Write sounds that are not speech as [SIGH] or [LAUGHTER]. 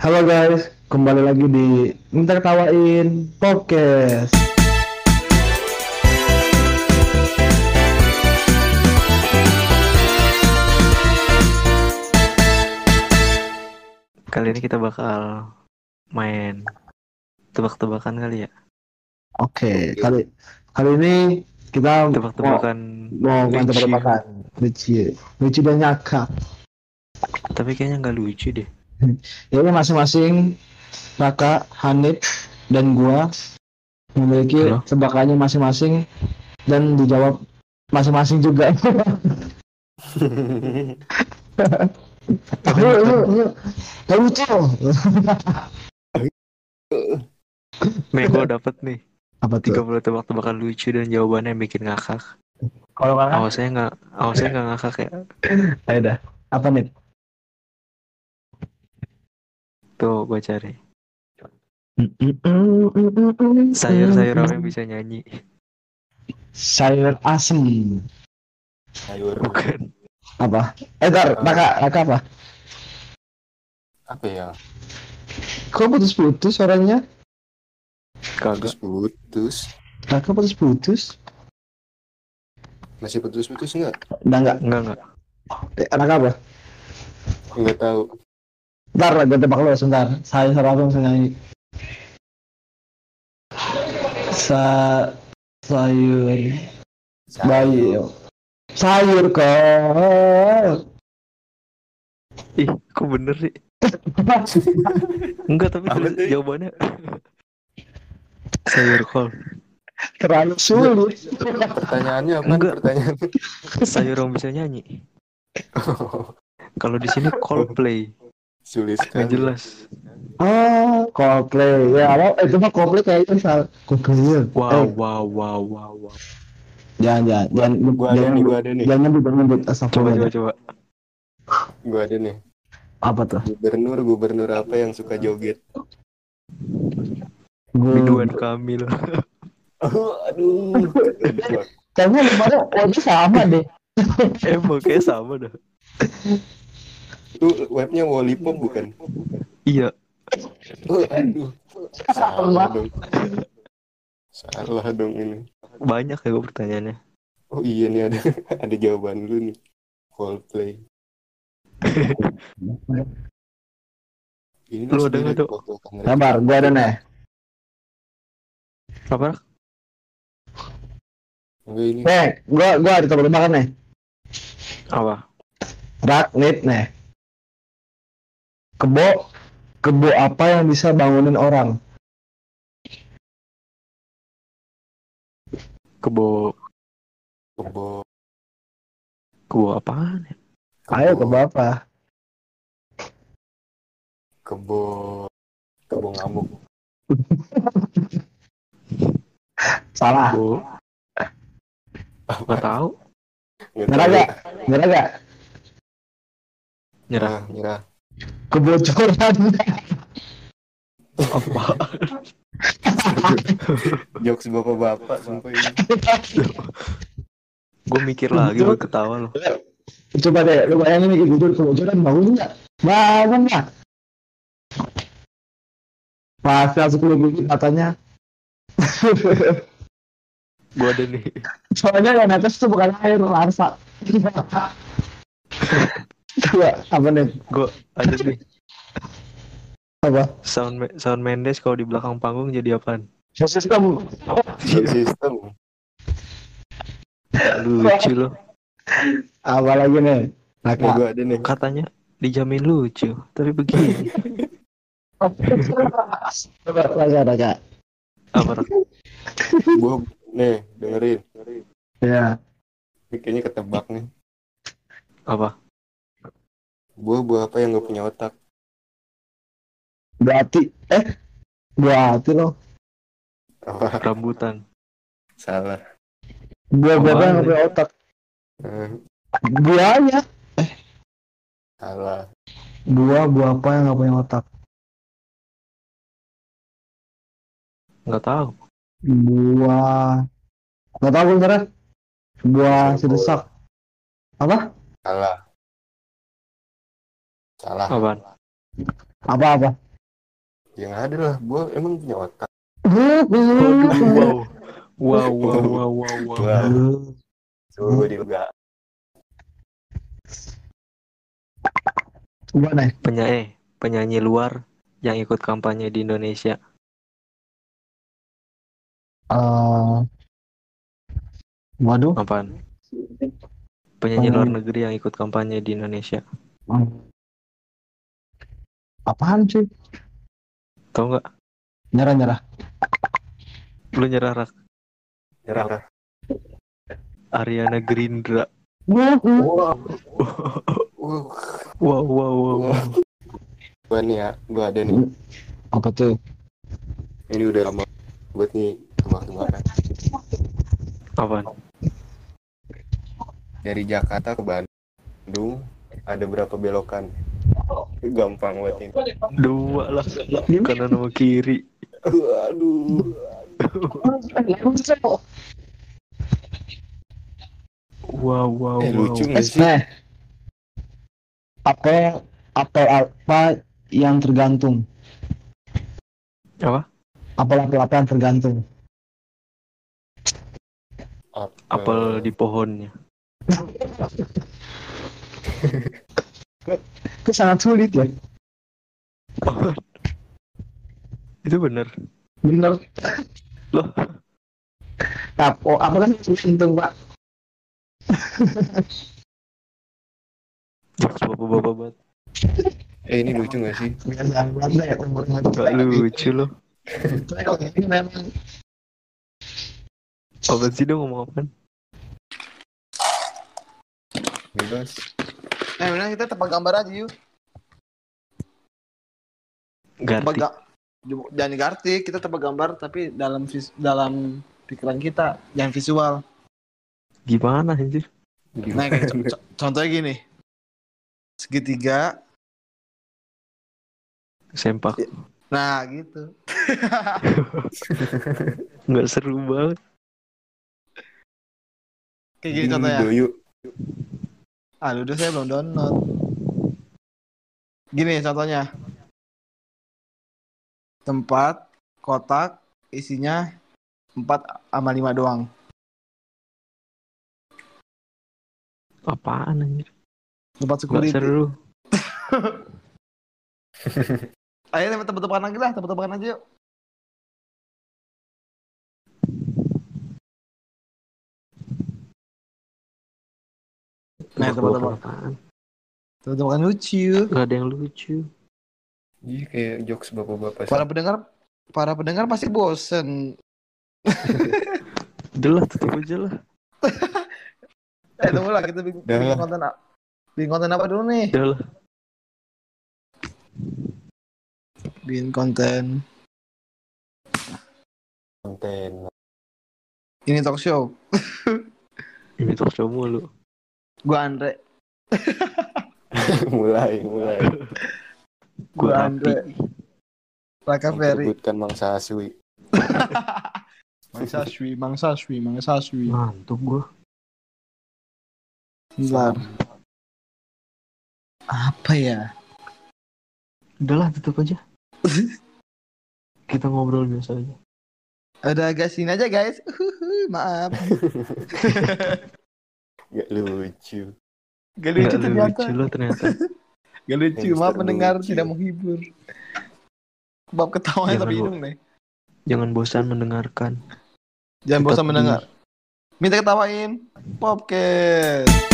Halo guys, kembali lagi di Minta Ketawain Podcast. Kali ini kita bakal main tebak-tebakan kali ya. Oke, kali kali ini kita mau Tebak-tebakan mau main tebak-tebakan. Lucu, lucu dan nyakap. Tapi kayaknya nggak lucu deh. [LAUGHS] Jadi masing-masing Raka, Hanif, dan gua memiliki Halo? tebakannya masing-masing dan dijawab masing-masing juga. Lu, lu, lu, gak lucu. [LAUGHS] Nih gue dapet nih Apa tuh? 30 tebak-tebakan lucu dan jawabannya bikin ngakak. Kalau kakak, Awasnya nggak, awasnya nggak ngakak ya. ayo dah. Apa nih? Tuh gue cari. Sayur-sayur apa yang bisa nyanyi? sayur asem. Sayur. Bukan. apa? Eh tar raka raka apa? Apa ya? Kok putus putus suaranya? Kagak. putus raka putus putus? Masih putus putus nggak? Udah enggak Enggak enggak. raka apa? Nggak tahu ntar gue tebak lo sebentar. Apa yang bisa nyanyi. Sa sayur. Bayi sayur. Kok Ih, kok bener sih? [LAUGHS] Enggak, tapi jawabannya? Sayur kol. terlalu sulit. Pertanyaannya apa Enggak. pertanyaannya Sayur yang bisa nyanyi. [LAUGHS] Kalau di sini Coldplay, sulit sekali jelas. oh Coldplay ya apa eh, itu mah Coldplay kayak itu sal Coldplay ya Wow, eh, wow, wow, wow, wow. jangan jangan jangan gua ada jangan nih gua ada nih jangan nyebut jangan nyebut Coba, coba, coba. gua ada nih apa tuh gubernur gubernur apa yang suka joget Gua- Ridwan Kamil. [LAUGHS] oh, aduh Kayaknya lembaga webnya sama deh. Emang kayak sama dah. [LAUGHS] itu webnya Wallipop bukan Iya, oh, aduh salah dong salah dong ini banyak ya gue pertanyaannya. oh iya nih ada [LAUGHS] ada jawaban lu nih Coldplay ini Lu ada nggak, Dok? Sabar, gua ada nih. Ini Nih, gua gua ada tebak tebakan nih. Apa? Ragnit nih. Kebo kebo apa yang bisa bangunin orang? Kebo, kebo kebo apaan ya? Ayo kebo apa? kebo kebo ngamuk [LAUGHS] Salah. Kebo, nggak tahu. Nyerah gak? Nyerah gak? Nyerah. Ah, nyerah Kebocoran. Apa? jokes bapak-bapak sumpah ini gue mikir lagi gue ketawa loh. Coba deh, lu bayangin nih tidur kebocoran bangun nggak? Bangun nggak? Pasti langsung keluar katanya. Gue ada nih. Soalnya yang netes tuh bukan air, larsa. Coba, apa nih? Gue ada nih. Apa? Sound Sound Mendes kalau di belakang panggung jadi apaan? Sistem. sistem Lucu loh. Apa lagi nih? nih Raka. gue ada nih Katanya dijamin lucu, tapi begini. Coba, Raka, Raka. Apa? Gue nih dengerin Ya. ini kayaknya ketebak nih Apa? Buah buah apa yang gak punya otak Berarti, eh, berarti loh. apa Rambutan. salah Gua gua Apaan nggak nih? punya otak. Eh, Buahnya. salah Buah, buah apa yang nggak punya otak? Nggak tahu. Buah. Nggak tahu beneran. Buah sedesak. Apa? salah salah Apaan? Apa apa? Yang ada lah, gue emang punya otak. [LAUGHS] Wow. Wow, wow, wow, wow, wow. Wow. Coba gue juga. Gimana? Penyanyi, penyanyi luar yang ikut kampanye di Indonesia. Eh, waduh. Apaan? Penyanyi luar negeri yang ikut kampanye di Indonesia. Hmm. Apaan sih? Tahu nggak? Nyerah nyerah. Lu nyerah Rak. Nyerah. Ariana Grindra. Wow. Wow. Wow, wow, wow. wow. Gue nih ya, gue ada nih. Apa tuh? Ini udah lama buat nih tebak-tebakan. Apaan? Dari Jakarta ke Bandung ada berapa belokan? Gampang buat ini. Dua lah. Kanan sama kiri. Aduh. Wow, wow, Eh wow. lucu nggak sih? Nah, apa apa apa yang tergantung? Apa? Apa apa apa yang tergantung? Apel di pohonnya. [LAUGHS] Itu sangat sulit ya. [LAUGHS] Itu bener. Bener. Loh. Apa oh, apa kan tergantung pak? Bapak-bapak banget. Eh ini lucu nggak sih? Biasa banget ya umurnya. Gak lucu loh. Kalau ini memang Apa sih dong ngomong apaan? Bebas. Eh, benar kita tebak gambar aja yuk. Tebak Garti. ga- jangan digarti, kita tebak gambar tapi dalam vis- dalam pikiran kita, yang visual. Gimana anjir? Nah, kayak co- co- contohnya gini. Segitiga. Sempak. Nah, gitu. [LAUGHS] Nggak seru banget. Kayak gini contohnya. Yuk. Ah, udah saya belum download. Gini contohnya. Tempat, kotak, isinya 4 sama 5 doang. Apaan anjir? Tempat security. seru. [LAUGHS] Ayo tebak-tebakan lagi lah, tebak-tebakan aja yuk. Nah, tebak-tebak. Apaan? Tebak-tebakan lucu. Gak ada yang lucu. Iya kayak jokes bapak-bapak. Para pendengar para pendengar pasti bosen. Udah lah, tutup aja lah. [LAUGHS] Eh, tunggu lah kita bikin, konten apa? Bikin konten apa dulu nih? Udah lah. Bikin konten konten. ini talk show. [LAUGHS] Ini talk show mulu. Gua Andre. [LAUGHS] mulai, mulai. Gue Gua. Andre. Raka Ferry. Sebutkan Mangsa Aswi. [LAUGHS] Mangsa Shui, Mangsa Shui, Mangsa Shui. Ngantuk gue. Bentar. Apa ya? Udah lah, tutup aja. [LAUGHS] Kita ngobrol biasa aja. Ada agak sini aja guys. Uhuhu, Maaf. Gak lucu. Gak lucu Nggak ternyata. lucu lo ternyata. Gak lucu. Hamster [LAUGHS] Maaf mendengar lucu. tidak menghibur. Bab ketawanya tapi hidung nih. Jangan bosan mendengarkan. Jangan Tetap bosan mendengar. Minta ketawain. Popcast.